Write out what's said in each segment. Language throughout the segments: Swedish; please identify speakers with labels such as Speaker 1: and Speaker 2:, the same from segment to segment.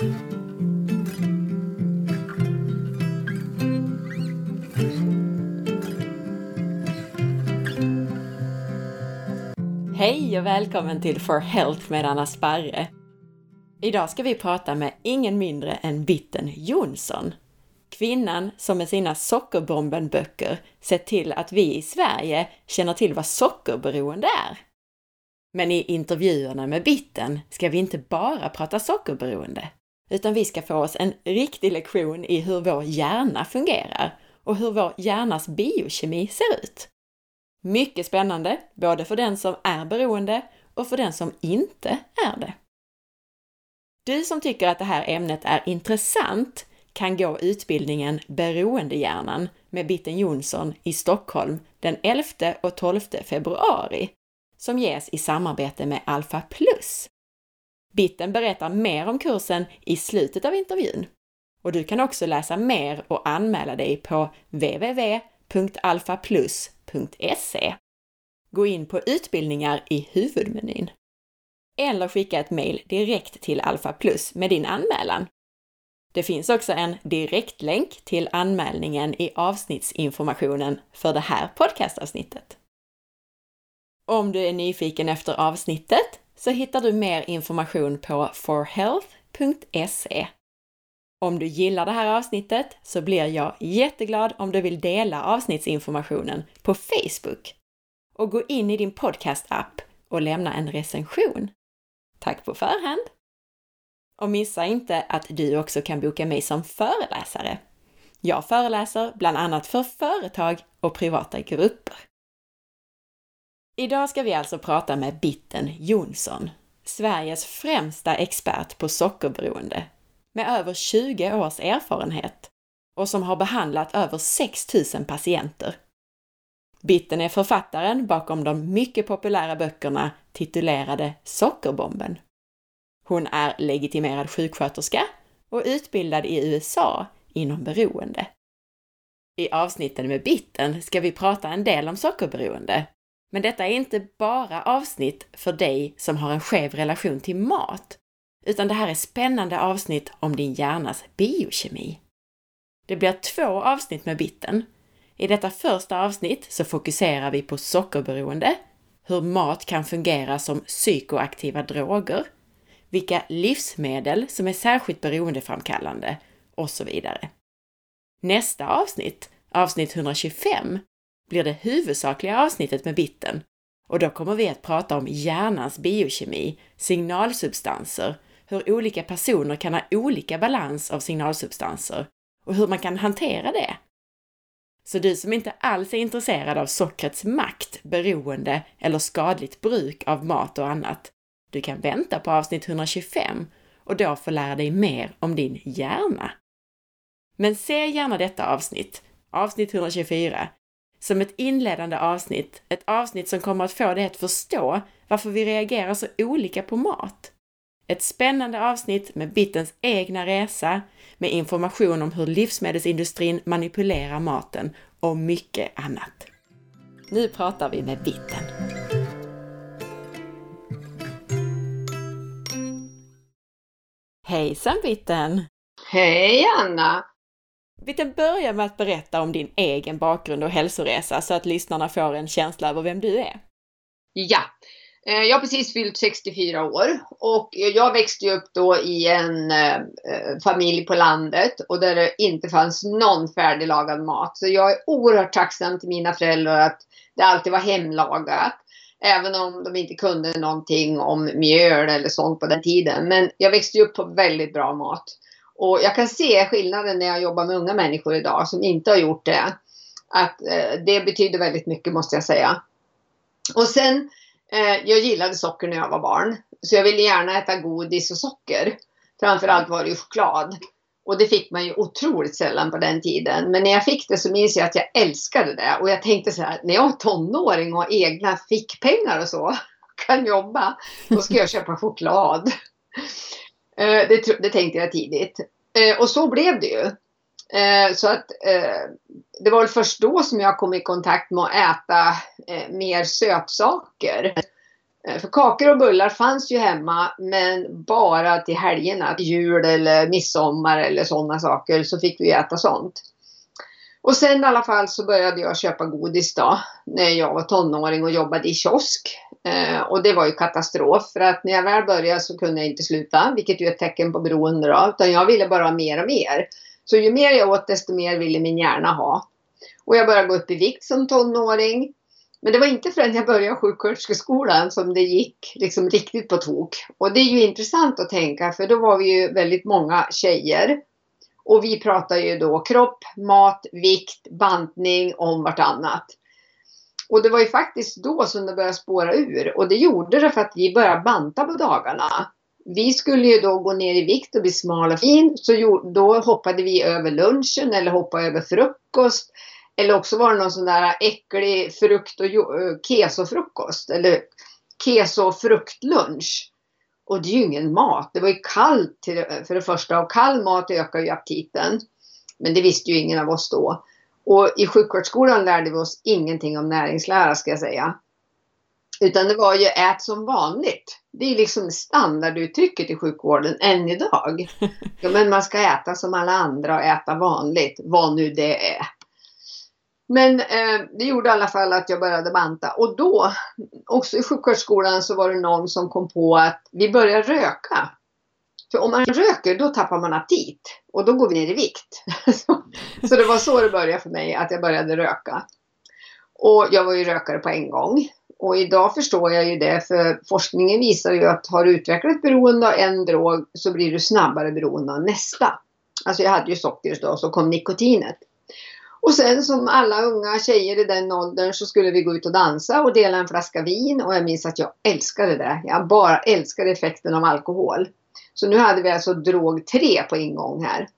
Speaker 1: Hej och välkommen till For Health med Anna Sparre. Idag ska vi prata med ingen mindre än Bitten Jonsson. Kvinnan som med sina Sockerbomben-böcker sett till att vi i Sverige känner till vad sockerberoende är. Men i intervjuerna med Bitten ska vi inte bara prata sockerberoende, utan vi ska få oss en riktig lektion i hur vår hjärna fungerar och hur vår hjärnas biokemi ser ut. Mycket spännande, både för den som är beroende och för den som inte är det. Du som tycker att det här ämnet är intressant kan gå utbildningen Beroendehjärnan med Bitten Jonsson i Stockholm den 11 och 12 februari som ges i samarbete med Alpha Plus. Bitten berättar mer om kursen i slutet av intervjun. Och du kan också läsa mer och anmäla dig på www.alfaplus.se. Gå in på utbildningar i huvudmenyn. Eller skicka ett mejl direkt till Alfa Plus med din anmälan. Det finns också en direktlänk till anmälningen i avsnittsinformationen för det här podcastavsnittet. Om du är nyfiken efter avsnittet så hittar du mer information på forhealth.se. Om du gillar det här avsnittet så blir jag jätteglad om du vill dela avsnittsinformationen på Facebook och gå in i din podcast-app och lämna en recension. Tack på förhand! Och missa inte att du också kan boka mig som föreläsare. Jag föreläser bland annat för företag och privata grupper. Idag ska vi alltså prata med Bitten Jonsson, Sveriges främsta expert på sockerberoende, med över 20 års erfarenhet och som har behandlat över 6 000 patienter. Bitten är författaren bakom de mycket populära böckerna titulerade Sockerbomben. Hon är legitimerad sjuksköterska och utbildad i USA inom beroende. I avsnitten med Bitten ska vi prata en del om sockerberoende men detta är inte bara avsnitt för dig som har en skev relation till mat, utan det här är spännande avsnitt om din hjärnas biokemi. Det blir två avsnitt med bitten. I detta första avsnitt så fokuserar vi på sockerberoende, hur mat kan fungera som psykoaktiva droger, vilka livsmedel som är särskilt beroendeframkallande och så vidare. Nästa avsnitt, avsnitt 125, blir det huvudsakliga avsnittet med bitten och då kommer vi att prata om hjärnans biokemi, signalsubstanser, hur olika personer kan ha olika balans av signalsubstanser och hur man kan hantera det. Så du som inte alls är intresserad av sockrets makt, beroende eller skadligt bruk av mat och annat, du kan vänta på avsnitt 125 och då få lära dig mer om din hjärna. Men se gärna detta avsnitt, avsnitt 124, som ett inledande avsnitt, ett avsnitt som kommer att få dig att förstå varför vi reagerar så olika på mat. Ett spännande avsnitt med Bittens egna resa, med information om hur livsmedelsindustrin manipulerar maten och mycket annat. Nu pratar vi med Bitten. Hejsan Bitten!
Speaker 2: Hej Anna!
Speaker 1: Vi kan börja med att berätta om din egen bakgrund och hälsoresa så att lyssnarna får en känsla över vem du är.
Speaker 2: Ja, eh, jag har precis fyllt 64 år och jag växte upp då i en eh, eh, familj på landet och där det inte fanns någon färdiglagad mat. Så jag är oerhört tacksam till mina föräldrar att det alltid var hemlagat. Även om de inte kunde någonting om mjöl eller sånt på den tiden. Men jag växte upp på väldigt bra mat. Och jag kan se skillnaden när jag jobbar med unga människor idag som inte har gjort det. Att eh, det betyder väldigt mycket måste jag säga. Och sen, eh, jag gillade socker när jag var barn. Så jag ville gärna äta godis och socker. Framförallt var det ju choklad. Och det fick man ju otroligt sällan på den tiden. Men när jag fick det så minns jag att jag älskade det. Och jag tänkte så här, när jag är tonåring och har egna fickpengar och så, kan jobba, då ska jag köpa choklad. Eh, det, det, tänkte jag tidigt. Eh, och så blev det ju. Eh, så att eh, det var väl först då som jag kom i kontakt med att äta eh, mer sötsaker. Eh, för kakor och bullar fanns ju hemma men bara till helgerna, jul eller midsommar eller sådana saker så fick vi äta sånt. Och sen i alla fall så började jag köpa godis då när jag var tonåring och jobbade i kiosk. Eh, och det var ju katastrof för att när jag väl började så kunde jag inte sluta, vilket ju är ett tecken på beroende då, utan jag ville bara ha mer och mer. Så ju mer jag åt desto mer ville min hjärna ha. Och jag började gå upp i vikt som tonåring. Men det var inte förrän jag började sjuksköterskeskolan som det gick liksom riktigt på tok. Och det är ju intressant att tänka för då var vi ju väldigt många tjejer. Och vi pratar ju då kropp, mat, vikt, bantning om vartannat. Och det var ju faktiskt då som det började spåra ur. Och det gjorde det för att vi började banta på dagarna. Vi skulle ju då gå ner i vikt och bli smal och fin. Så då hoppade vi över lunchen eller hoppade över frukost. Eller också var det någon sån där äcklig frukt och eh, kesofrukost. Eller keso och det är ju ingen mat. Det var ju kallt för det första och kall mat ökar ju aptiten. Men det visste ju ingen av oss då. Och i sjuksköterskeskolan lärde vi oss ingenting om näringslära ska jag säga. Utan det var ju ät som vanligt. Det är liksom standarduttrycket i sjukvården än idag. Ja, men man ska äta som alla andra och äta vanligt, vad nu det är. Men eh, det gjorde i alla fall att jag började banta. Och då, också i sjuksköterskeskolan, så var det någon som kom på att vi börjar röka. För om man röker då tappar man aptit och då går vi ner i vikt. så det var så det började för mig, att jag började röka. Och jag var ju rökare på en gång. Och idag förstår jag ju det för forskningen visar ju att har du utvecklat beroende av en drog så blir du snabbare beroende av nästa. Alltså jag hade ju socker då, så kom nikotinet. Och sen som alla unga tjejer i den åldern så skulle vi gå ut och dansa och dela en flaska vin och jag minns att jag älskade det. Jag bara älskade effekten av alkohol. Så nu hade vi alltså drog tre på ingång här.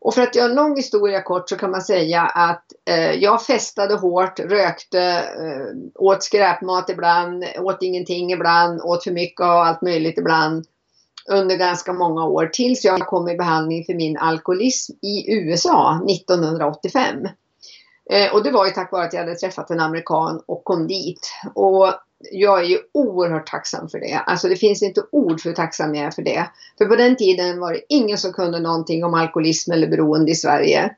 Speaker 2: Och för att göra en lång historia kort så kan man säga att eh, jag festade hårt, rökte, eh, åt skräpmat ibland, åt ingenting ibland, åt för mycket och allt möjligt ibland under ganska många år tills jag kom i behandling för min alkoholism i USA 1985. Eh, och det var ju tack vare att jag hade träffat en amerikan och kom dit. Och jag är ju oerhört tacksam för det. Alltså det finns inte ord för hur tacksam jag är för det. För på den tiden var det ingen som kunde någonting om alkoholism eller beroende i Sverige.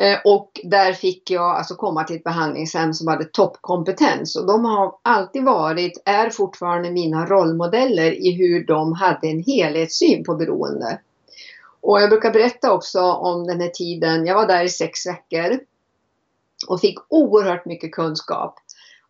Speaker 2: Eh, och där fick jag alltså komma till ett behandlingshem som hade toppkompetens. Och de har alltid varit, är fortfarande mina rollmodeller i hur de hade en helhetssyn på beroende. Och jag brukar berätta också om den här tiden, jag var där i sex veckor och fick oerhört mycket kunskap.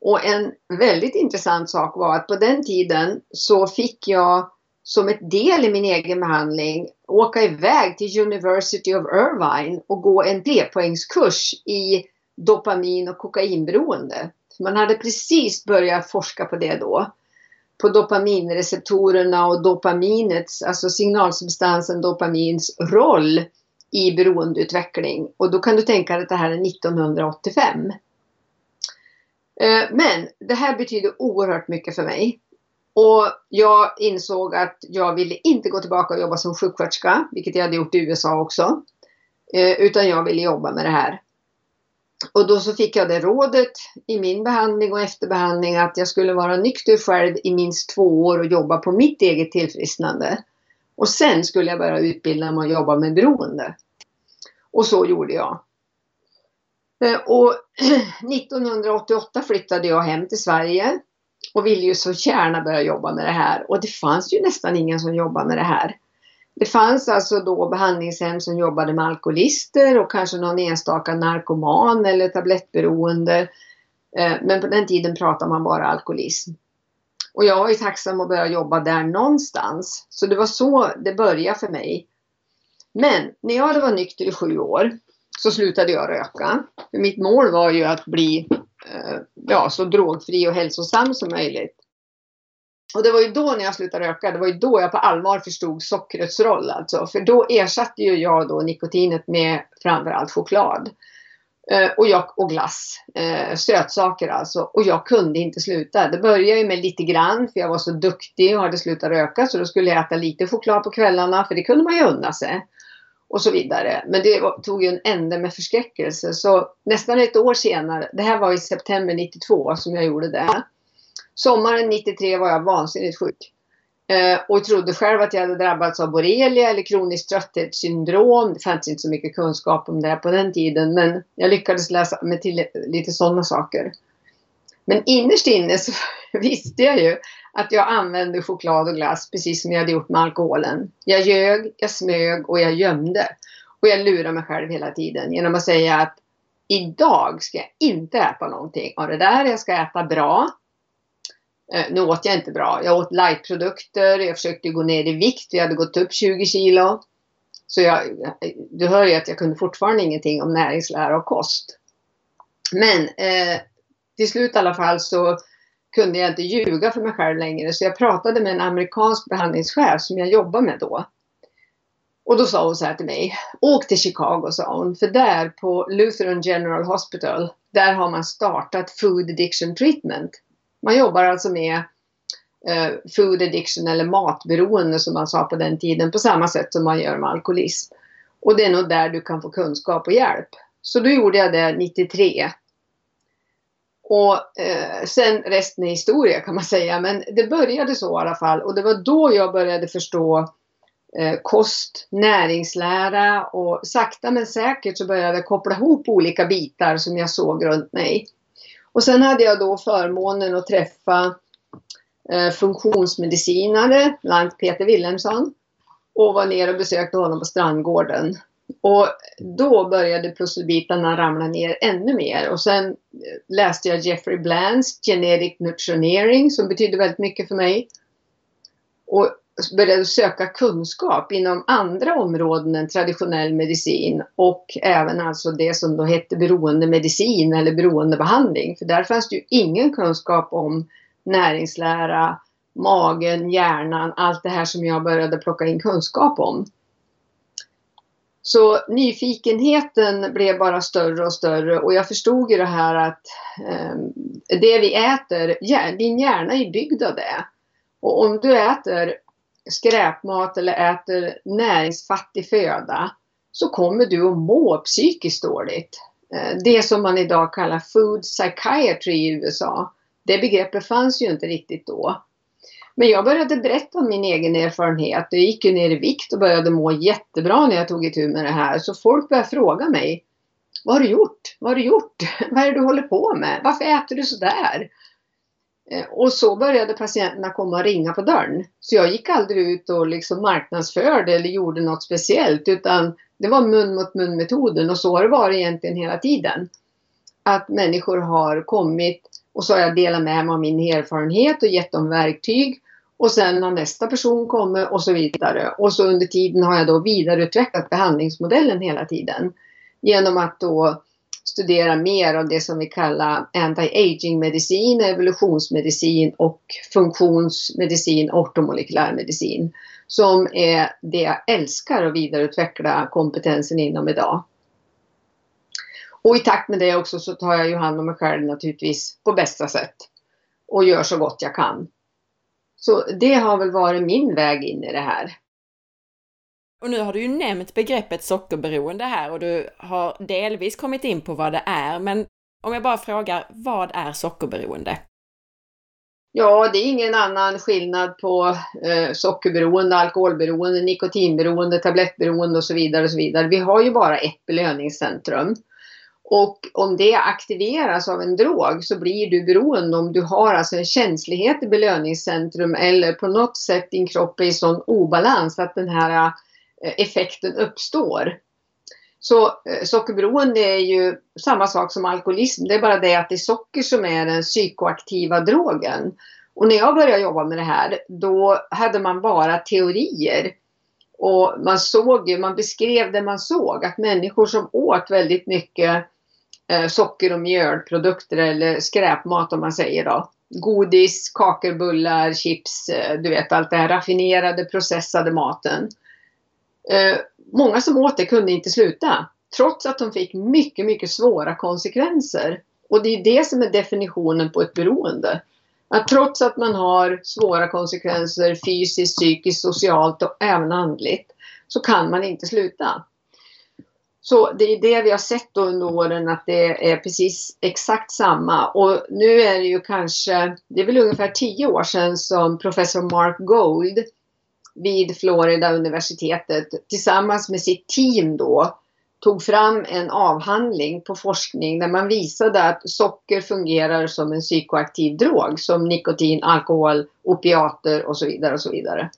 Speaker 2: Och en väldigt intressant sak var att på den tiden så fick jag som ett del i min egen behandling åka iväg till University of Irvine och gå en trepoängskurs i dopamin och kokainberoende. Man hade precis börjat forska på det då. På dopaminreceptorerna och dopaminets, alltså signalsubstansen dopamins roll i beroendeutveckling. Och då kan du tänka dig att det här är 1985. Eh, men det här betyder oerhört mycket för mig. Och jag insåg att jag ville inte gå tillbaka och jobba som sjuksköterska, vilket jag hade gjort i USA också. Eh, utan jag ville jobba med det här. Och då så fick jag det rådet i min behandling och efterbehandling att jag skulle vara nykter själv i minst två år och jobba på mitt eget tillfrisknande. Och sen skulle jag börja utbilda mig och jobba med beroende. Och så gjorde jag. Eh, och 1988 flyttade jag hem till Sverige och ville ju så gärna börja jobba med det här. Och det fanns ju nästan ingen som jobbade med det här. Det fanns alltså då behandlingshem som jobbade med alkoholister och kanske någon enstaka narkoman eller tablettberoende. Eh, men på den tiden pratade man bara alkoholism. Och jag var ju tacksam att börja jobba där någonstans. Så det var så det började för mig. Men när jag hade varit nykter i sju år så slutade jag röka. För mitt mål var ju att bli Eh, ja, så drogfri och hälsosam som möjligt. Och det var ju då när jag slutade röka, det var ju då jag på allvar förstod sockrets roll alltså. För då ersatte ju jag då nikotinet med framförallt choklad. Eh, och, jag, och glass. Eh, sötsaker alltså. Och jag kunde inte sluta. Det började ju med lite grann för jag var så duktig och hade slutat röka. Så då skulle jag äta lite choklad på kvällarna för det kunde man ju unna sig och så vidare. Men det tog ju en ände med förskräckelse. Så nästan ett år senare, det här var i september 92 som jag gjorde det. Sommaren 93 var jag vansinnigt sjuk. Eh, och trodde själv att jag hade drabbats av borrelia eller kroniskt trötthetssyndrom. Det fanns inte så mycket kunskap om det på den tiden men jag lyckades läsa mig till lite sådana saker. Men innerst inne så visste jag ju att jag använde choklad och glass precis som jag hade gjort med alkoholen. Jag ljög, jag smög och jag gömde. Och jag lurade mig själv hela tiden genom att säga att idag ska jag inte äta någonting av det där. Jag ska äta bra. Eh, nu åt jag inte bra. Jag åt lightprodukter, jag försökte gå ner i vikt. Jag hade gått upp 20 kilo. Så jag, du hör ju att jag kunde fortfarande ingenting om näringslära och kost. Men eh, till slut i alla fall så kunde jag inte ljuga för mig själv längre. Så jag pratade med en amerikansk behandlingschef som jag jobbade med då. Och då sa hon så här till mig. Åk till Chicago sa hon. För där på Lutheran General Hospital. Där har man startat Food Addiction Treatment. Man jobbar alltså med eh, food addiction eller matberoende som man sa på den tiden. På samma sätt som man gör med alkoholism. Och det är nog där du kan få kunskap och hjälp. Så då gjorde jag det 93. Och eh, sen resten är historia kan man säga. Men det började så i alla fall. Och det var då jag började förstå eh, kost, näringslära och sakta men säkert så började jag koppla ihop olika bitar som jag såg runt mig. Och sen hade jag då förmånen att träffa eh, funktionsmedicinare, bland annat Peter Wilhelmsson. Och var ner och besökte honom på Strandgården. Och då började pusselbitarna ramla ner ännu mer. Och sen eh, läste jag Jeffrey Blands Genetic Nutritionering som betyder väldigt mycket för mig. Och började söka kunskap inom andra områden än traditionell medicin och även alltså det som då hette beroendemedicin eller beroendebehandling. För där fanns det ju ingen kunskap om näringslära, magen, hjärnan, allt det här som jag började plocka in kunskap om. Så nyfikenheten blev bara större och större och jag förstod ju det här att eh, det vi äter, din hjärna är byggd av det. Och om du äter skräpmat eller äter näringsfattig föda så kommer du att må psykiskt dåligt. Eh, det som man idag kallar food psychiatry i USA. Det begreppet fanns ju inte riktigt då. Men jag började berätta om min egen erfarenhet. Jag gick ju ner i vikt och började må jättebra när jag tog itu med det här. Så folk började fråga mig. Vad har du gjort? Vad har du gjort? Vad är det du håller på med? Varför äter du sådär? Eh, och så började patienterna komma och ringa på dörren. Så jag gick aldrig ut och liksom marknadsförde eller gjorde något speciellt utan det var mun mot mun metoden och så har det varit egentligen hela tiden. Att människor har kommit och så har jag delat med mig av min erfarenhet och gett dem verktyg och sen har nästa person kommit och så vidare. Och så under tiden har jag då vidareutvecklat behandlingsmodellen hela tiden. Genom att då studera mer av det som vi kallar anti-aging medicin, evolutionsmedicin och funktionsmedicin, ortomolekylär medicin. Som är det jag älskar att vidareutveckla kompetensen inom idag. Och i takt med det också så tar jag ju hand om mig själv naturligtvis på bästa sätt. Och gör så gott jag kan. Så det har väl varit min väg in i det här.
Speaker 1: Och nu har du ju nämnt begreppet sockerberoende här och du har delvis kommit in på vad det är, men om jag bara frågar, vad är sockerberoende?
Speaker 2: Ja, det är ingen annan skillnad på eh, sockerberoende, alkoholberoende, nikotinberoende, tablettberoende och så vidare. och så vidare. Vi har ju bara ett belöningscentrum. Och om det aktiveras av en drog så blir du beroende om du har alltså en känslighet i belöningscentrum eller på något sätt din kropp är i sån obalans att den här eh, effekten uppstår. Så eh, sockerberoende är ju samma sak som alkoholism. Det är bara det att det är socker som är den psykoaktiva drogen. Och när jag började jobba med det här då hade man bara teorier. Och man såg man beskrev det man såg. Att människor som åt väldigt mycket Eh, socker och mjölprodukter eller skräpmat om man säger då. Godis, kakor, bullar, chips, eh, du vet allt det här raffinerade processade maten eh, många som åt det kunde inte sluta. Trots att de fick mycket, mycket svåra konsekvenser. Och det är det som är definitionen på ett beroende. Att trots att man har svåra konsekvenser fysiskt, psykiskt, socialt och även andligt så kan man inte sluta. Så det är det vi har sett under åren att det är precis exakt samma. Och nu är det ju kanske, det är väl ungefär tio år sedan som professor Mark Gold vid Florida universitetet tillsammans med sitt team då tog fram en avhandling på forskning där man visade att socker fungerar som en psykoaktiv drog som nikotin, alkohol, opiater och så vidare och så vidare.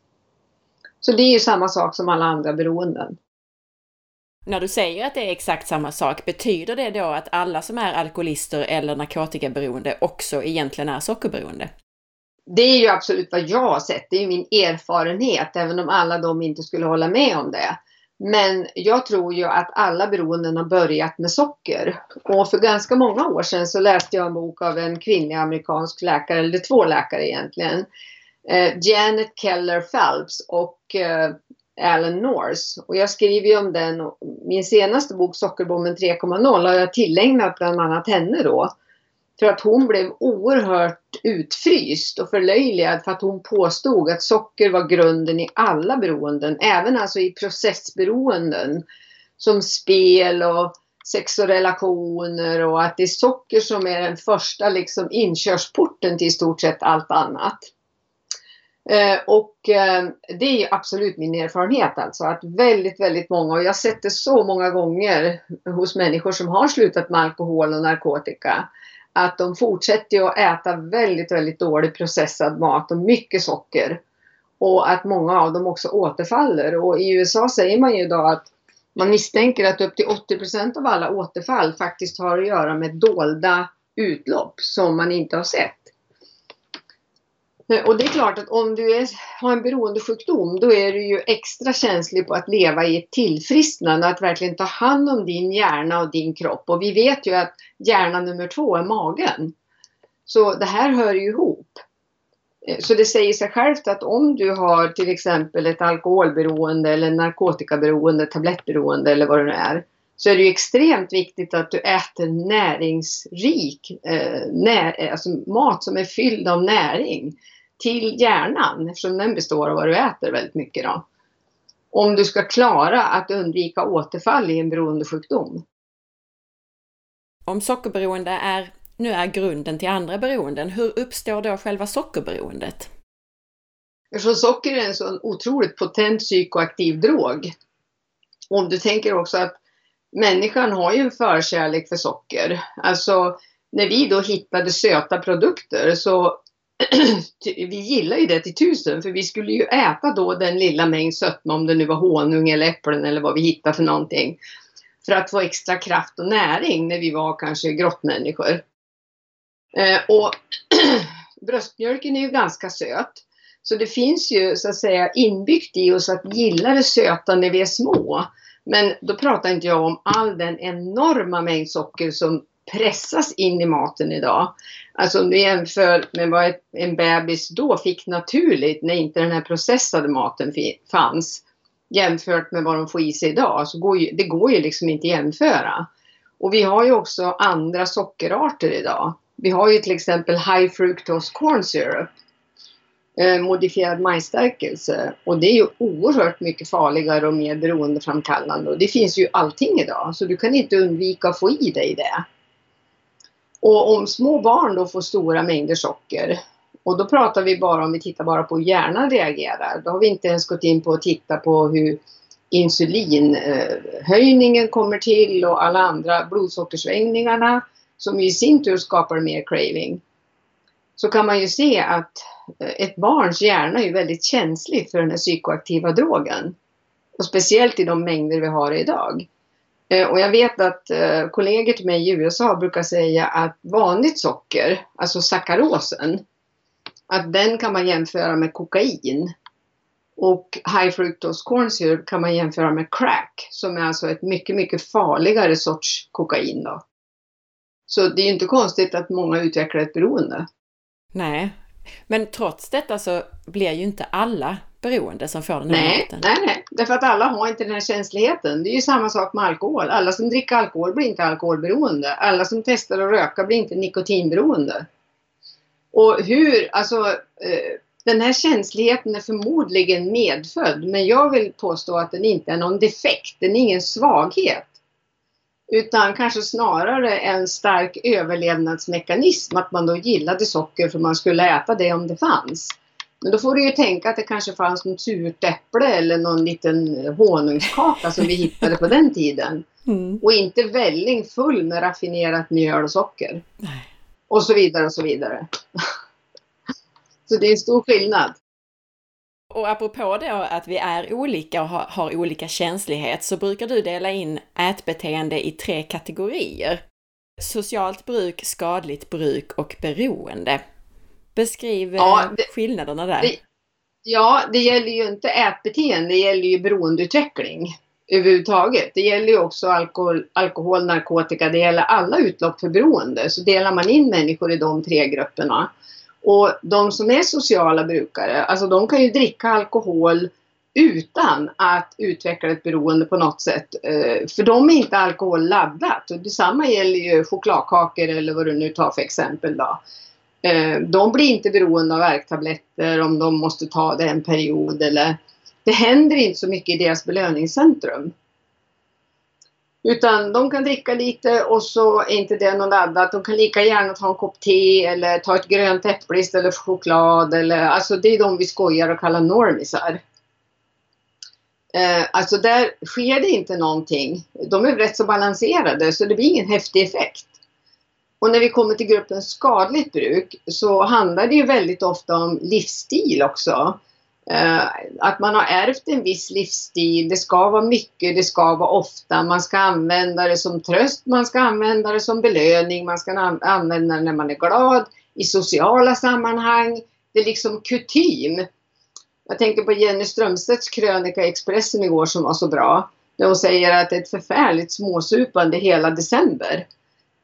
Speaker 2: Så det är ju samma sak som alla andra beroenden.
Speaker 1: När du säger att det är exakt samma sak, betyder det då att alla som är alkoholister eller narkotikaberoende också egentligen är sockerberoende?
Speaker 2: Det är ju absolut vad jag har sett, det är min erfarenhet, även om alla de inte skulle hålla med om det. Men jag tror ju att alla beroenden har börjat med socker. Och för ganska många år sedan så läste jag en bok av en kvinnlig amerikansk läkare, eller två läkare egentligen. Eh, Janet Keller Phelps och eh, Alan Norse. Och jag skriver ju om den. Min senaste bok Sockerbomben 3.0 har jag tillägnat bland annat henne då. För att hon blev oerhört utfryst och förlöjligad för att hon påstod att socker var grunden i alla beroenden, även alltså i processberoenden som spel och sex och relationer och att det är socker som är den första liksom inkörsporten till i stort sett allt annat. Eh, och eh, det är absolut min erfarenhet alltså att väldigt, väldigt många, och jag har sett det så många gånger hos människor som har slutat med alkohol och narkotika, att de fortsätter att äta väldigt, väldigt dålig processad mat och mycket socker. Och att många av dem också återfaller. Och i USA säger man ju idag att man misstänker att upp till 80% av alla återfall faktiskt har att göra med dolda utlopp som man inte har sett. Och det är klart att om du är, har en beroendesjukdom då är du ju extra känslig på att leva i ett tillfrisknande, att verkligen ta hand om din hjärna och din kropp. Och vi vet ju att hjärna nummer två är magen. Så det här hör ju ihop. Eh, så det säger sig självt att om du har till exempel ett alkoholberoende eller narkotikaberoende, tablettberoende eller vad det nu är. Så är det ju extremt viktigt att du äter näringsrik eh, när, alltså mat som är fylld av näring till hjärnan eftersom den består av vad du äter väldigt mycket. Då. Om du ska klara att undvika återfall i en beroendesjukdom.
Speaker 1: Om sockerberoende är, nu är grunden till andra beroenden, hur uppstår då själva sockerberoendet?
Speaker 2: Eftersom socker är en så otroligt potent psykoaktiv drog. Om du tänker också att människan har ju en förkärlek för socker. Alltså när vi då hittade söta produkter så vi gillar ju det till tusen för vi skulle ju äta då den lilla mängd sötma om det nu var honung eller äpplen eller vad vi hittade för någonting. För att få extra kraft och näring när vi var kanske grottmänniskor. Eh, och bröstmjölken är ju ganska söt. Så det finns ju så att säga inbyggt i oss att gilla det söta när vi är små. Men då pratar inte jag om all den enorma mängd socker som pressas in i maten idag. Alltså om du jämför med vad en bebis då fick naturligt när inte den här processade maten fanns jämfört med vad de får i sig idag. Så går ju, det går ju liksom inte att jämföra. Och vi har ju också andra sockerarter idag. Vi har ju till exempel High Fructose Corn Syrup. Eh, modifierad majsstärkelse. Och det är ju oerhört mycket farligare och mer beroendeframkallande. Och det finns ju allting idag. Så du kan inte undvika att få i dig det. Och om små barn då får stora mängder socker och då pratar vi bara om vi tittar bara på hur hjärnan reagerar. Då har vi inte ens gått in på att titta på hur insulinhöjningen kommer till och alla andra blodsockersvängningarna som i sin tur skapar mer craving. Så kan man ju se att eh, ett barns hjärna är väldigt känslig för den här psykoaktiva drogen. Och speciellt i de mängder vi har idag. Eh, och jag vet att eh, kollegor till mig i USA brukar säga att vanligt socker, alltså sackarosen, att den kan man jämföra med kokain. Och high fructose corn syrup kan man jämföra med crack, som är alltså ett mycket, mycket farligare sorts kokain. Då. Så det är inte konstigt att många utvecklar ett beroende.
Speaker 1: Nej, men trots detta så blir ju inte alla beroende som får den här
Speaker 2: nej, maten. Nej, nej, därför att alla har inte den här känsligheten. Det är ju samma sak med alkohol. Alla som dricker alkohol blir inte alkoholberoende. Alla som testar att röka blir inte nikotinberoende. Och hur, alltså eh, den här känsligheten är förmodligen medfödd men jag vill påstå att den inte är någon defekt, den är ingen svaghet. Utan kanske snarare en stark överlevnadsmekanism, att man då gillade socker för man skulle äta det om det fanns. Men då får du ju tänka att det kanske fanns något surt äpple eller någon liten honungskaka som vi hittade på den tiden. Mm. Och inte välling full med raffinerat mjöl och socker. Nej. Och så vidare och så vidare. så det är en stor skillnad.
Speaker 1: Och apropå då att vi är olika och har, har olika känslighet så brukar du dela in ätbeteende i tre kategorier. Socialt bruk, skadligt bruk och beroende. Beskriv ja, det, skillnaderna där.
Speaker 2: Det, ja, det gäller ju inte ätbeteende, det gäller ju beroendeutveckling överhuvudtaget. Det gäller ju också alkohol, alkohol, narkotika, det gäller alla utlopp för beroende. Så delar man in människor i de tre grupperna. Och de som är sociala brukare, alltså de kan ju dricka alkohol utan att utveckla ett beroende på något sätt. Eh, för de är inte alkoholladdat. Och detsamma gäller ju chokladkakor eller vad du nu tar för exempel. Då. Eh, de blir inte beroende av värktabletter om de måste ta det en period eller det händer inte så mycket i deras belöningscentrum. Utan de kan dricka lite och så är inte det något laddat. De kan lika gärna ta en kopp te eller ta ett grönt äpple istället för choklad. Eller, alltså det är de vi skojar och kallar normisar. Eh, alltså där sker det inte någonting. De är rätt så balanserade så det blir ingen häftig effekt. Och när vi kommer till gruppen skadligt bruk så handlar det ju väldigt ofta om livsstil också. Eh, att man har ärvt en viss livsstil. Det ska vara mycket, det ska vara ofta. Man ska använda det som tröst, man ska använda det som belöning, man ska använda det när man är glad, i sociala sammanhang. Det är liksom kutym. Jag tänker på Jenny Strömstedts krönika i Expressen igår som var så bra. Där hon säger att det är ett förfärligt småsupande hela december.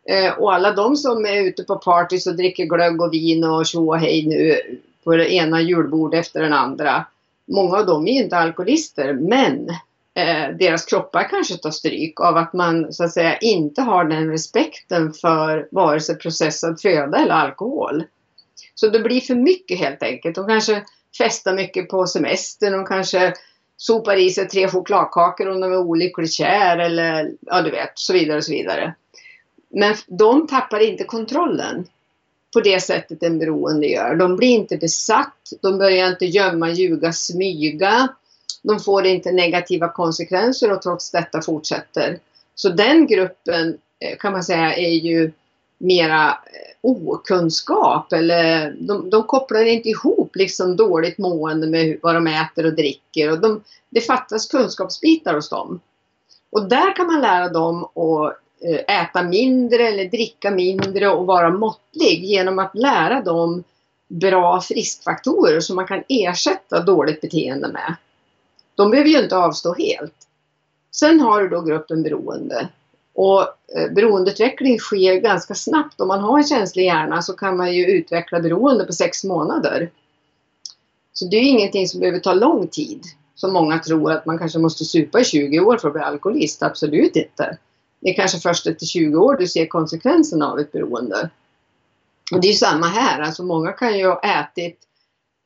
Speaker 2: Eh, och alla de som är ute på partys och dricker glögg och vin och tjo och hej nu på det ena julbordet efter den andra. Många av dem är inte alkoholister men eh, deras kroppar kanske tar stryk av att man så att säga inte har den respekten för vare sig processad föda eller alkohol. Så det blir för mycket helt enkelt. De kanske festar mycket på semestern, de kanske sopar i sig tre chokladkakor om de är olyckligt kär eller ja du vet, så vidare och så vidare. Men de tappar inte kontrollen på det sättet en beroende gör. De blir inte besatt, de börjar inte gömma, ljuga, smyga. De får inte negativa konsekvenser och trots detta fortsätter. Så den gruppen eh, kan man säga är ju mera eh, okunskap eller de, de kopplar inte ihop liksom dåligt mående med vad de äter och dricker. Och de, det fattas kunskapsbitar hos dem. Och där kan man lära dem att Eh, äta mindre eller dricka mindre och vara måttlig genom att lära dem bra friskfaktorer som man kan ersätta dåligt beteende med. De behöver ju inte avstå helt. Sen har du då gruppen beroende. Och eh, beroendeutveckling sker ganska snabbt. Om man har en känslig hjärna så kan man ju utveckla beroende på sex månader. Så det är ingenting som behöver ta lång tid. Som många tror att man kanske måste supa i 20 år för att bli alkoholist. Absolut inte det är kanske först efter 20 år du ser konsekvenserna av ett beroende. Och det är samma här, alltså många kan ju ha ätit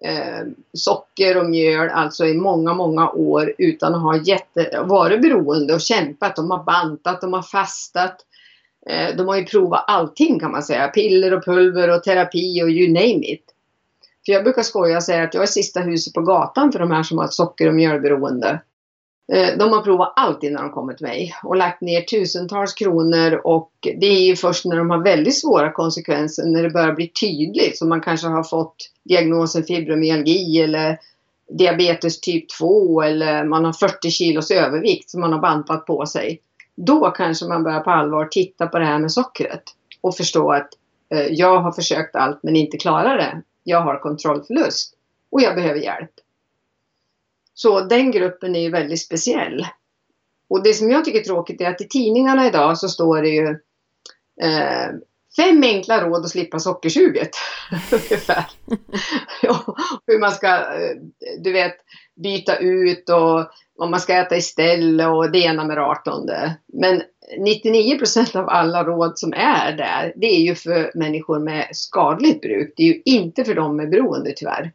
Speaker 2: eh, socker och mjöl alltså i många, många år utan att ha jätte, varit beroende och kämpat. De har bantat, de har fastat. Eh, de har ju provat allting kan man säga. Piller och pulver och terapi och you name it. För jag brukar skoja och säga att jag är sista huset på gatan för de här som har ett socker och mjölberoende. Eh, de har provat allt innan de kommer till mig och lagt ner tusentals kronor och det är ju först när de har väldigt svåra konsekvenser, när det börjar bli tydligt, som man kanske har fått diagnosen fibromyalgi eller diabetes typ 2 eller man har 40 kilos övervikt som man har bantat på sig. Då kanske man börjar på allvar titta på det här med sockret och förstå att eh, jag har försökt allt men inte klarar det. Jag har kontrollförlust och jag behöver hjälp. Så den gruppen är ju väldigt speciell. Och det som jag tycker är tråkigt är att i tidningarna idag så står det ju eh, fem enkla råd att slippa sockersuget. Ungefär. hur man ska, eh, du vet, byta ut och vad man ska äta istället och det ena med det artonde. Men 99 procent av alla råd som är där, det är ju för människor med skadligt bruk. Det är ju inte för dem med beroende tyvärr.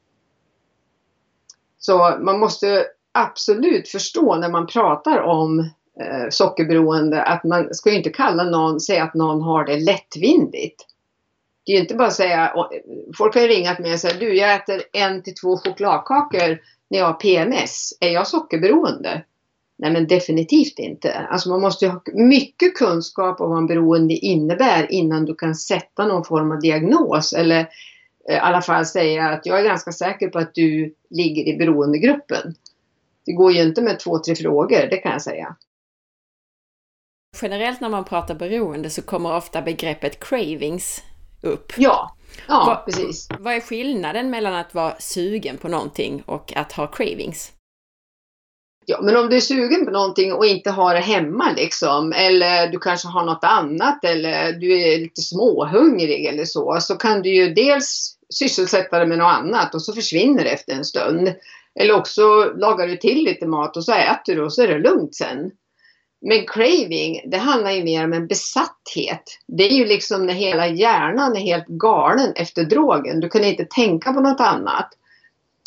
Speaker 2: Så man måste absolut förstå när man pratar om eh, sockerberoende att man ska ju inte kalla någon, säga att någon har det lättvindigt. Det är ju inte bara att säga, folk har ju ringat mig och sagt du jag äter en till två chokladkakor när jag har PMS. Är jag sockerberoende? Nej men definitivt inte. Alltså man måste ju ha mycket kunskap om vad en beroende innebär innan du kan sätta någon form av diagnos eller eh, i alla fall säga att jag är ganska säker på att du ligger i beroendegruppen. Det går ju inte med två, tre frågor, det kan jag säga.
Speaker 1: Generellt när man pratar beroende så kommer ofta begreppet cravings upp.
Speaker 2: Ja, ja vad, precis.
Speaker 1: Vad är skillnaden mellan att vara sugen på någonting och att ha cravings?
Speaker 2: Ja, men om du är sugen på någonting och inte har det hemma liksom, eller du kanske har något annat eller du är lite småhungrig eller så, så kan du ju dels sysselsätta dig med något annat och så försvinner det efter en stund. Eller också lagar du till lite mat och så äter du och så är det lugnt sen. Men craving, det handlar ju mer om en besatthet. Det är ju liksom när hela hjärnan är helt galen efter drogen. Du kan inte tänka på något annat.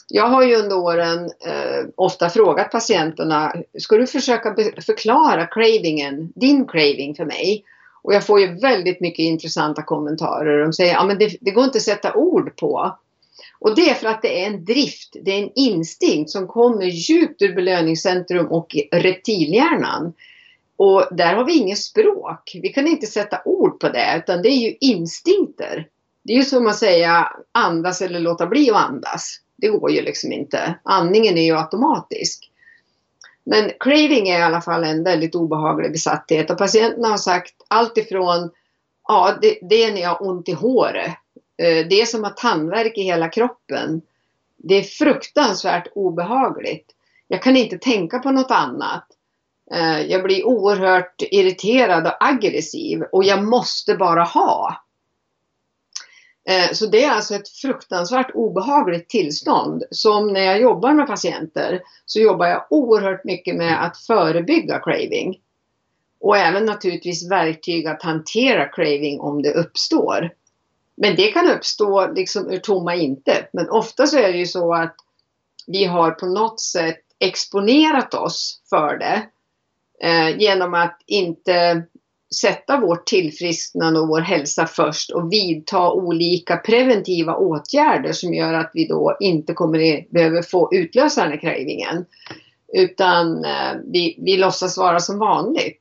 Speaker 2: Jag har ju under åren eh, ofta frågat patienterna, ska du försöka förklara cravingen, din craving för mig? Och jag får ju väldigt mycket intressanta kommentarer. De säger, ja men det, det går inte att sätta ord på. Och det är för att det är en drift, det är en instinkt som kommer djupt ur belöningscentrum och reptilhjärnan. Och där har vi inget språk. Vi kan inte sätta ord på det utan det är ju instinkter. Det är ju som att säga andas eller låta bli att andas. Det går ju liksom inte. Andningen är ju automatisk. Men craving är i alla fall en väldigt obehaglig besatthet och patienterna har sagt alltifrån, ja, det, det är när jag har ont i håret. Eh, det är som att tandvärk i hela kroppen. Det är fruktansvärt obehagligt. Jag kan inte tänka på något annat. Eh, jag blir oerhört irriterad och aggressiv och jag måste bara ha. Eh, så det är alltså ett fruktansvärt obehagligt tillstånd som när jag jobbar med patienter så jobbar jag oerhört mycket med att förebygga craving. Och även naturligtvis verktyg att hantera craving om det uppstår. Men det kan uppstå liksom ur tomma intet. Men ofta så är det ju så att vi har på något sätt exponerat oss för det eh, genom att inte sätta vårt tillfrisknande och vår hälsa först och vidta olika preventiva åtgärder som gör att vi då inte kommer behöver få utlösa den här cravingen. Utan eh, vi, vi låtsas vara som vanligt.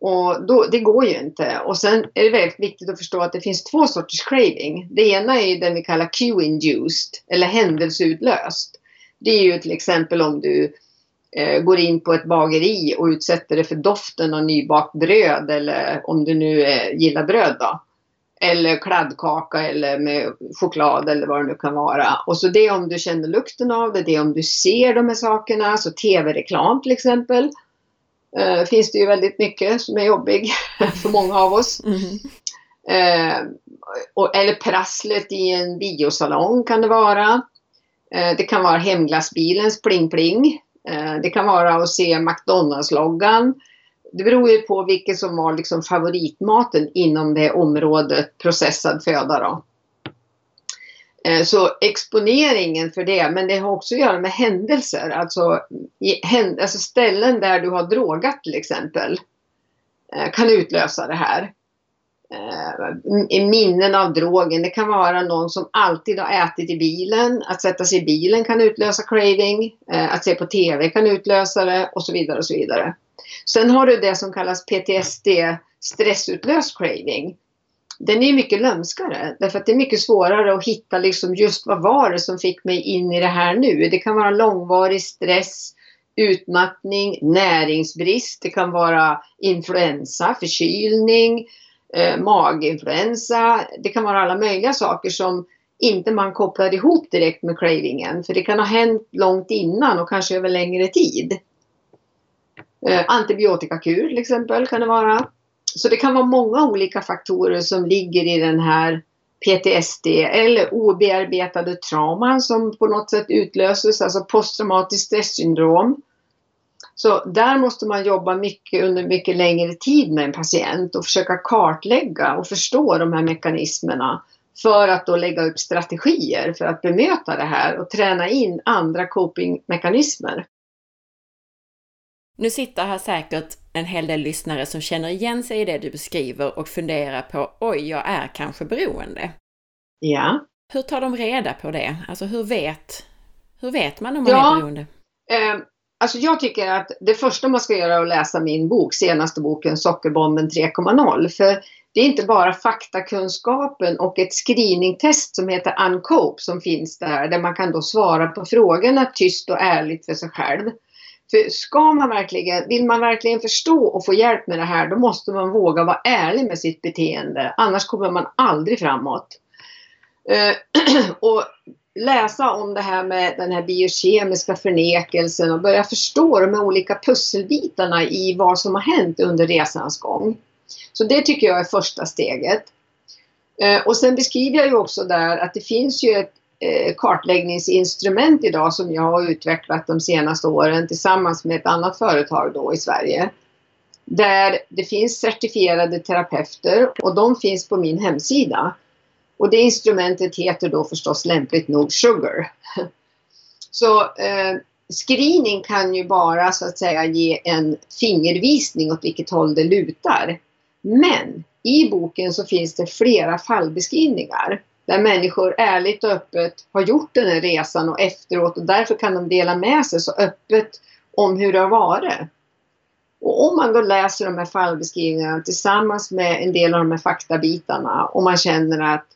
Speaker 2: Och då, det går ju inte. Och sen är det väldigt viktigt att förstå att det finns två sorters craving. Det ena är ju den vi kallar cue-induced eller händelseutlöst. Det är ju till exempel om du eh, går in på ett bageri och utsätter det för doften av nybakt bröd eller om du nu eh, gillar bröd då. Eller kladdkaka eller med choklad eller vad det nu kan vara. Och så det om du känner lukten av det, det om du ser de här sakerna, så tv-reklam till exempel. Eh, finns det ju väldigt mycket som är jobbig för många av oss. Mm. Eh, och, eller prasslet i en biosalong kan det vara. Eh, det kan vara hemglassbilens pling-pling. Eh, det kan vara att se McDonalds-loggan. Det beror ju på vilken som var liksom favoritmaten inom det området processad föda. Då. Eh, så exponeringen för det, men det har också att göra med händelser. Alltså, alltså ställen där du har drogat till exempel eh, kan utlösa det här. Eh, minnen av drogen. Det kan vara någon som alltid har ätit i bilen. Att sätta sig i bilen kan utlösa craving. Eh, att se på TV kan utlösa det och så vidare och så vidare. Sen har du det som kallas PTSD, stressutlöst craving. Den är mycket lömskare därför att det är mycket svårare att hitta liksom just vad var det som fick mig in i det här nu. Det kan vara långvarig stress, utmattning, näringsbrist, det kan vara influensa, förkylning, eh, maginfluensa. Det kan vara alla möjliga saker som inte man kopplar ihop direkt med cravingen. För det kan ha hänt långt innan och kanske över längre tid. Eh, antibiotikakur till exempel kan det vara. Så det kan vara många olika faktorer som ligger i den här PTSD eller obearbetade trauman som på något sätt utlöses, alltså posttraumatiskt stresssyndrom. Så där måste man jobba mycket under mycket längre tid med en patient och försöka kartlägga och förstå de här mekanismerna för att då lägga upp strategier för att bemöta det här och träna in andra copingmekanismer.
Speaker 1: Nu sitter här säkert en hel del lyssnare som känner igen sig i det du beskriver och funderar på oj, jag är kanske beroende.
Speaker 2: Ja.
Speaker 1: Hur tar de reda på det? Alltså hur vet, hur vet man om man
Speaker 2: Ja.
Speaker 1: är beroende?
Speaker 2: Eh, alltså jag tycker att det första man ska göra är att läsa min bok, senaste boken Sockerbomben 3.0. För det är inte bara faktakunskapen och ett screeningtest som heter Uncope som finns där, där man kan då svara på frågorna tyst och ärligt för sig själv. För ska man verkligen, vill man verkligen förstå och få hjälp med det här, då måste man våga vara ärlig med sitt beteende. Annars kommer man aldrig framåt. Eh, och läsa om det här med den här biokemiska förnekelsen och börja förstå de här olika pusselbitarna i vad som har hänt under resans gång. Så det tycker jag är första steget. Eh, och sen beskriver jag ju också där att det finns ju ett eh, kartläggningsinstrument idag som jag har utvecklat de senaste åren tillsammans med ett annat företag då i Sverige. Där det finns certifierade terapeuter och de finns på min hemsida. Och det instrumentet heter då förstås lämpligt nog Sugar. Så eh, screening kan ju bara så att säga ge en fingervisning åt vilket håll det lutar. Men i boken så finns det flera fallbeskrivningar där människor ärligt och öppet har gjort den här resan och efteråt och därför kan de dela med sig så öppet om hur det har varit. Och om man då läser de här fallbeskrivningarna tillsammans med en del av de här faktabitarna och man känner att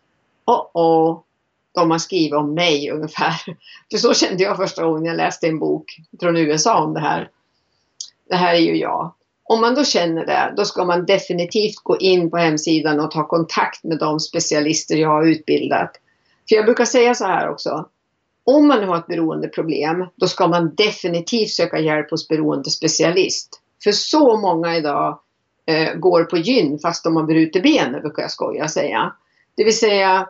Speaker 2: oh oh, de har skrivit om mig ungefär. För så kände jag första gången jag läste en bok från USA om det här. Det här är ju jag. Om man då känner det, då ska man definitivt gå in på hemsidan och ta kontakt med de specialister jag har utbildat. För jag brukar säga så här också. Om man nu har ett beroendeproblem, då ska man definitivt söka hjälp hos beroendespecialist. För så många idag eh, går på gyn fast de har brutit benet, brukar jag skoja säga. Det vill säga,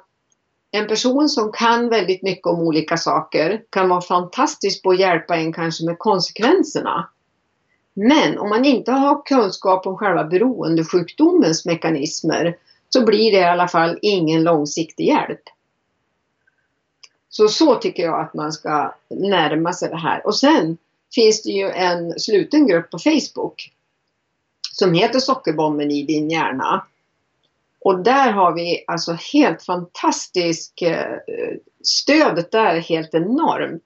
Speaker 2: en person som kan väldigt mycket om olika saker kan vara fantastisk på att hjälpa en kanske med konsekvenserna. Men om man inte har kunskap om själva beroendesjukdomens mekanismer så blir det i alla fall ingen långsiktig hjälp. Så så tycker jag att man ska närma sig det här. Och sen finns det ju en sluten grupp på Facebook som heter Sockerbomben i din hjärna. Och där har vi alltså helt fantastisk eh, stödet där är helt enormt.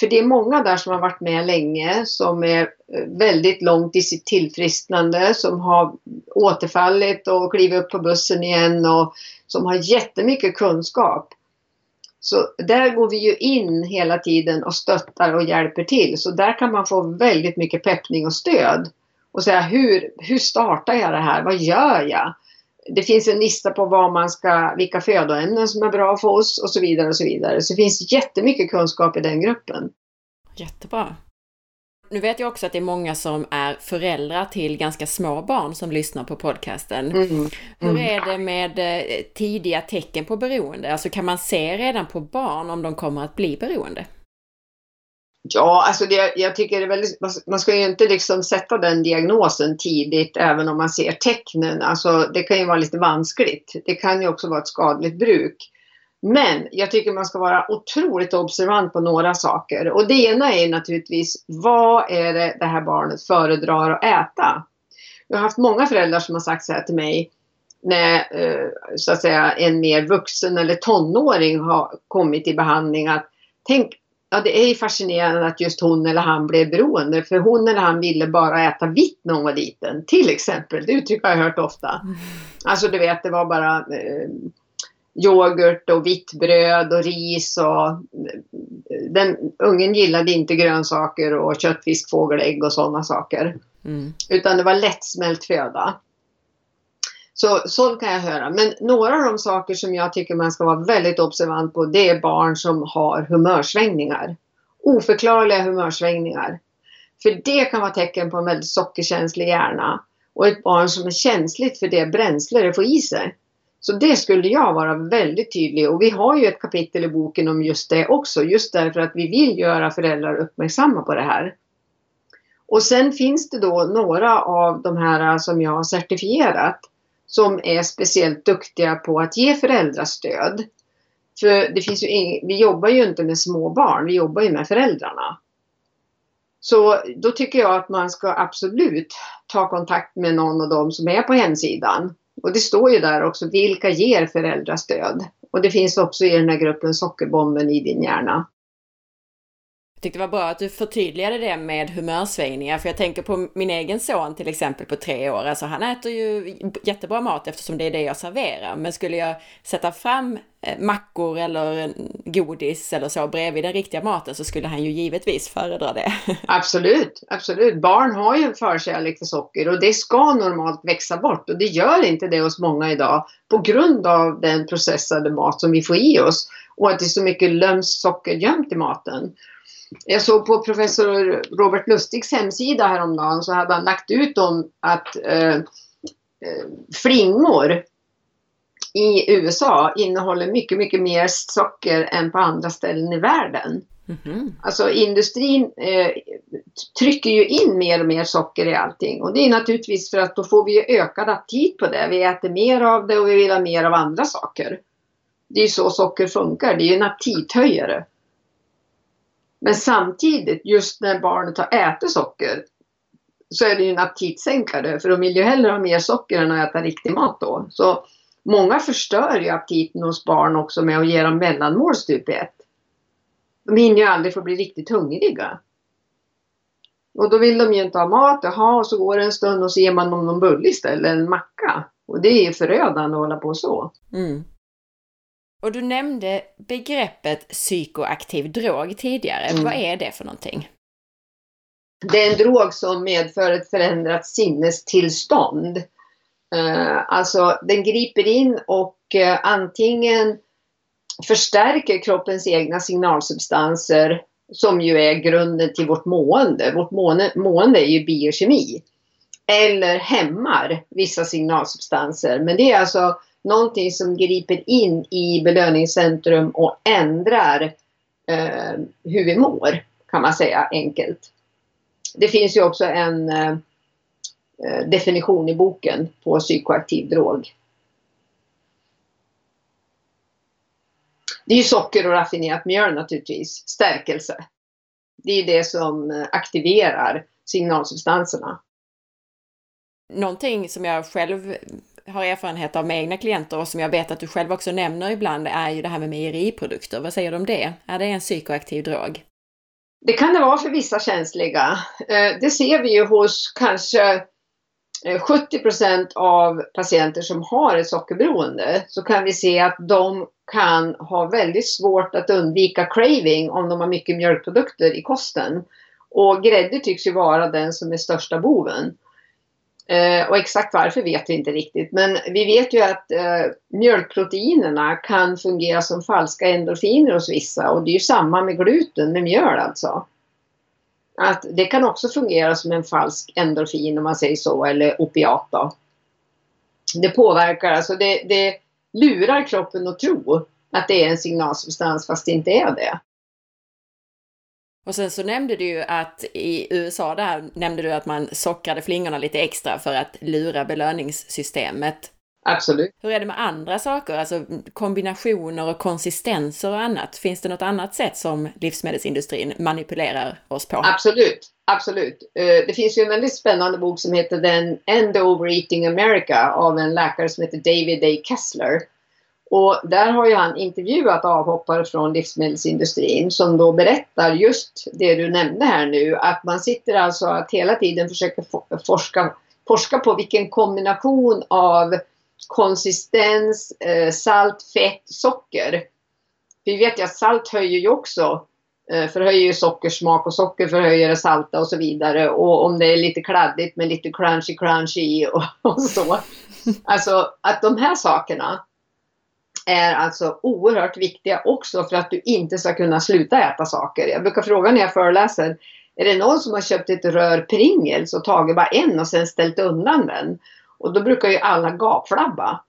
Speaker 2: För det är många där som har varit med länge som är eh, väldigt långt i sitt tillfrisknande som har återfallit och klivit upp på bussen igen och som har jättemycket kunskap. Så där går vi ju in hela tiden och stöttar och hjälper till. Så där kan man få väldigt mycket peppning och stöd. Och säga hur, hur startar jag det här? Vad gör jag? Det finns en lista på vad man ska, vilka födoämnen som är bra för oss och så vidare och så vidare. Så det finns jättemycket kunskap i den gruppen.
Speaker 1: Jättebra. Nu vet jag också att det är många som är föräldrar till ganska små barn som lyssnar på podcasten.
Speaker 2: Mm.
Speaker 1: Hur är det med eh, tidiga tecken på beroende? Alltså kan man se redan på barn om de kommer att bli beroende?
Speaker 2: Ja, alltså det, jag tycker det är väldigt, man ska ju inte liksom sätta den diagnosen tidigt även om man ser tecknen. Alltså det kan ju vara lite vanskligt. Det kan ju också vara ett skadligt bruk. Men jag tycker man ska vara otroligt observant på några saker. Och det ena är naturligtvis, vad är det det här barnet föredrar att äta? Jag har haft många föräldrar som har sagt så här till mig när eh, så att säga en mer vuxen eller tonåring har kommit i behandling att tänk Ja, det är fascinerande att just hon eller han blev beroende. För hon eller han ville bara äta vitt när hon var liten. Till exempel. Det uttryck har jag hört ofta. Alltså du vet, det var bara eh, yoghurt och vitt bröd och ris och eh, den ungen gillade inte grönsaker och kött, fisk, fågel, ägg och sådana saker.
Speaker 1: Mm.
Speaker 2: Utan det var lättsmält föda. Så sånt kan jag höra. Men några av de saker som jag tycker man ska vara väldigt observant på det är barn som har humörsvängningar. Oförklarliga humörsvängningar. För det kan vara tecken på en väldigt sockerkänslig hjärna. Och ett barn som är känsligt för det bränsle det får i sig. Så det skulle jag vara väldigt tydlig och vi har ju ett kapitel i boken om just det också. Just därför att vi vill göra föräldrar uppmärksamma på det här. Och sen finns det då några av de här som jag har certifierat som är speciellt duktiga på att ge föräldrastöd. För det finns ju ing- vi jobbar ju inte med små barn, vi jobbar ju med föräldrarna. Så då tycker jag att man ska absolut ta kontakt med någon av dem som är på hemsidan. Och det står ju där också, vilka ger föräldrastöd? Och det finns också i den här gruppen Sockerbomben i din hjärna.
Speaker 1: Tyckte det var bra att du förtydligade det med humörsvängningar, för jag tänker på min egen son till exempel på tre år. Alltså han äter ju jättebra mat eftersom det är det jag serverar. Men skulle jag sätta fram eh, mackor eller godis eller så bredvid den riktiga maten så skulle han ju givetvis föredra det.
Speaker 2: Absolut, absolut. Barn har ju en förkärlek för socker och det ska normalt växa bort och det gör inte det hos många idag på grund av den processade mat som vi får i oss och att det är så mycket lömskt socker gömt i maten. Jag såg på professor Robert Lustigs hemsida häromdagen så hade han lagt ut om att eh, eh flingor i USA innehåller mycket, mycket mer socker än på andra ställen i världen. Mm -hmm. Alltså industrin eh, trycker ju in mer och mer socker i allting och det är naturligtvis för att då får vi ökad aptit på det. Vi äter mer av det och vi vill ha mer av andra saker. Det är så socker funkar, det är en aptithöjare. Men samtidigt, just när barnet har ätit socker, så är det ju en aptitsänkare. För de vill ju hellre ha mer socker än att äta riktig mat då. Så många förstör ju aptiten hos barn också med att ge dem mellanmål stup i ett. De hinner ju aldrig få bli riktigt hungriga. Och då vill de ju inte ha mat, jaha, och så går det en stund och så ger man dem någon bulle istället, en macka. Och det är ju förödande att hålla på så. Mm.
Speaker 1: Och du nämnde begreppet psykoaktiv drog tidigare. Mm. Vad är det för någonting?
Speaker 2: Det är en drog som medför ett förändrat sinnestillstånd. Uh, alltså den griper in och uh, antingen förstärker kroppens egna signalsubstanser som ju är grunden till vårt mående. Vårt mående, mående är ju biokemi. Eller hämmar vissa signalsubstanser. Men det är alltså någonting som griper in i belöningscentrum och ändrar eh, hur vi mår, kan man säga enkelt. Det finns ju också en eh, eh definition i boken på psykoaktiv drog. Det är ju socker och raffinerat mjöl naturligtvis, stärkelse. Det är det som eh, aktiverar signalsubstanserna.
Speaker 1: Någonting som jag själv har erfarenhet av med egna klienter och som jag vet att du själv också nämner ibland är ju det här med mejeriprodukter. Vad säger du om det? Är det en psykoaktiv drog?
Speaker 2: Det kan det vara för vissa känsliga. Eh, det ser vi ju hos kanske eh, 70 procent av patienter som har ett sockerberoende så kan vi se att de kan ha väldigt svårt att undvika craving om de har mycket mjölkprodukter i kosten. Och grädde tycks ju vara den som är största boven. Eh, och exakt varför vet vi inte riktigt. Men vi vet ju att eh, mjölkproteinerna kan fungera som falska endorfiner hos vissa. Och det är ju samma med gluten, med mjöl alltså. Att det kan också fungera som en falsk endorfin om man säger så, eller opiat då. Det påverkar, alltså det, det lurar kroppen att tro att det är en signalsubstans fast det inte är det.
Speaker 1: Och sen så nämnde du ju att i USA där nämnde du att man sockrade flingorna lite extra för att lura belöningssystemet.
Speaker 2: Absolut.
Speaker 1: Hur är det med andra saker, alltså kombinationer och konsistenser och annat? Finns det något annat sätt som livsmedelsindustrin manipulerar oss på?
Speaker 2: Absolut, absolut. Eh, det finns ju en väldigt spännande bok som heter The End Overeating America av en läkare som heter David A. Kessler. Och där har ju han intervjuat avhoppare från livsmedelsindustrin som då berättar just det du nämnde här nu. Att man sitter alltså att hela tiden försöker forska, forska på vilken kombination av konsistens, eh, salt, fett, socker. Vi vet ju att salt höjer ju också eh, förhöjer ju sockersmak och socker förhöjer det salta och så vidare. Och om det är lite kladdigt med lite crunchy crunchy och, och så. Alltså att de här sakerna är alltså oerhört viktiga också för att du inte ska kunna sluta äta saker. Jag brukar fråga när jag föreläser, är det någon som har köpt ett rör Pringles och tagit bara en och sen ställt undan den? Och då brukar ju alla gapflabba.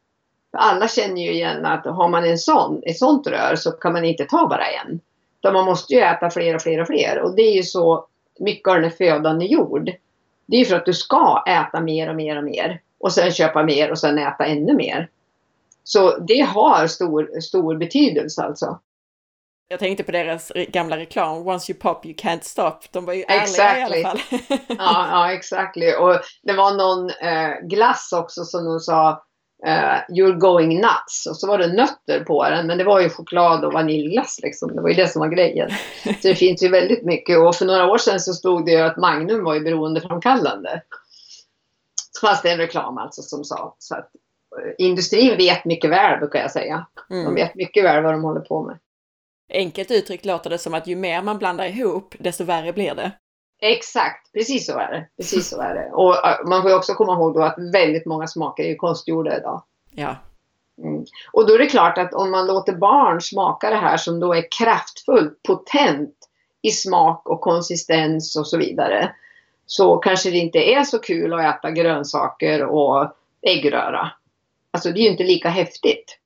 Speaker 2: För alla känner ju igen att har man en sån, ett sånt rör så kan man inte ta bara en. Utan man måste ju äta fler och fler och fler. Och det är ju så mycket av den här födan är gjord. Det är ju för att du ska äta mer och mer och mer. Och sen köpa mer och sen äta ännu mer. Så det har stor, stor betydelse alltså.
Speaker 1: Jag tänkte på deras gamla reklam, Once you pop you can't stop. De var ju ärliga i alla fall.
Speaker 2: ja, ja, exakt. Och det var någon eh, glass också som de sa uh, You're going nuts. Och så var det nötter på den. Men det var ju choklad och vaniljglass liksom. Det var ju det som var grejen. Så det finns ju väldigt mycket. Och för några år sedan så stod det ju att Magnum var ju beroendeframkallande. Så fanns det en reklam alltså som sa. Så att industrin vet mycket väl brukar jag säga. Mm. De vet mycket väl vad de håller på med.
Speaker 1: Enkelt uttryckt låter det som att ju mer man blandar ihop, desto värre blir det.
Speaker 2: Exakt, precis så är det. Precis så är det. Och uh, man får också komma ihåg då att väldigt många smaker är konstgjorda idag.
Speaker 1: Ja.
Speaker 2: Mm. Och då är det klart att om man låter barn smaka det här som då är kraftfullt, potent i smak och konsistens och så vidare. Så kanske det inte är så kul att äta grönsaker och äggröra. Alltså det är ju inte lika häftigt.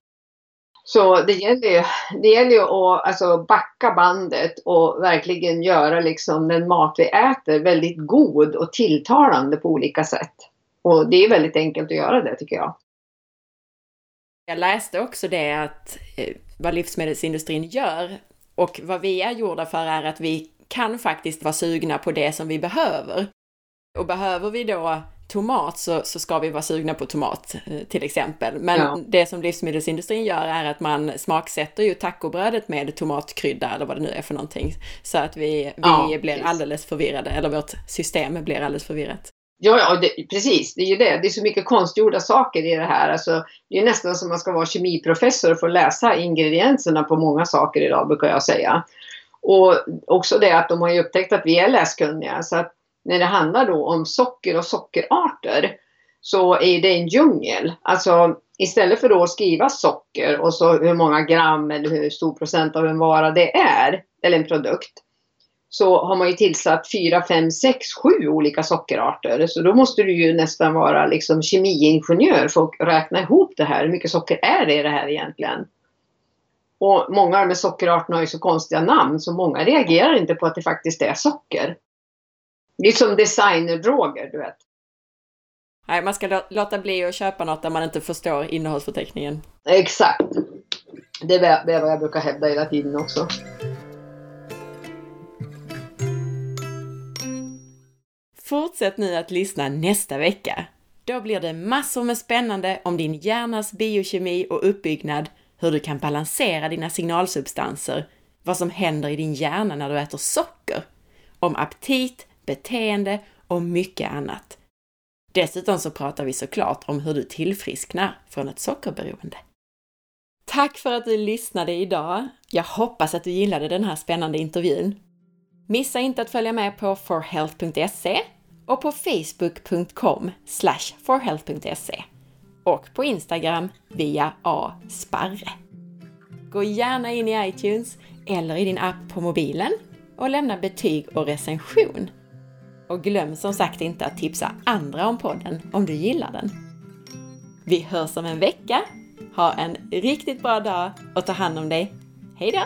Speaker 2: Så det gäller ju, det gäller ju att alltså, backa bandet och verkligen göra liksom den mat vi äter väldigt god och tilltalande på olika sätt. Och det är väldigt enkelt att göra det tycker jag.
Speaker 1: Jag läste också det att eh, vad livsmedelsindustrin gör och vad vi är gjorda för är att vi kan faktiskt vara sugna på det som vi behöver. Och behöver vi då tomat så, så ska vi vara sugna på tomat eh, till exempel. Men ja. det som livsmedelsindustrin gör är att man smaksätter ju tacobrödet med tomatkrydda eller vad det nu är för någonting. Så att vi, vi ja, blir precis. alldeles förvirrade, eller vårt system blir alldeles förvirrat.
Speaker 2: Ja, ja det, precis. Det är ju det. Det är så mycket konstgjorda saker i det här. Alltså, det är nästan som man ska vara kemiprofessor och få läsa ingredienserna på många saker idag, brukar jag säga. Och också det att de har ju upptäckt att vi är läskunniga. Så att när det handlar då om socker och sockerarter så är det en djungel. Alltså istället för då att skriva socker och så hur många gram eller hur stor procent av en vara det är, eller en produkt, så har man ju tillsatt 4, 5, 6, 7 olika sockerarter. Så då måste du ju nästan vara liksom kemiingenjör för att räkna ihop det här. Hur mycket socker är det i det här egentligen? Och många här sockerarterna har ju så konstiga namn så många reagerar inte på att det faktiskt är socker. Det är som designerdroger, du vet.
Speaker 1: Nej, man ska låta bli att köpa något där man inte förstår innehållsförteckningen.
Speaker 2: Exakt. Det är vad jag brukar hävda hela tiden också.
Speaker 1: Fortsätt nu att lyssna nästa vecka. Då blir det massor med spännande om din hjärnas biokemi och uppbyggnad, hur du kan balansera dina signalsubstanser, vad som händer i din hjärna när du äter socker, om aptit, beteende och mycket annat. Dessutom så pratar vi såklart om hur du tillfrisknar från ett sockerberoende. Tack för att du lyssnade idag! Jag hoppas att du gillade den här spännande intervjun. Missa inte att följa med på forhealth.se och på facebook.com forhealth.se och på Instagram via asparre. Gå gärna in i iTunes eller i din app på mobilen och lämna betyg och recension. Och glöm som sagt inte att tipsa andra om podden om du gillar den. Vi hörs om en vecka. Ha en riktigt bra dag och ta hand om dig. Hejdå!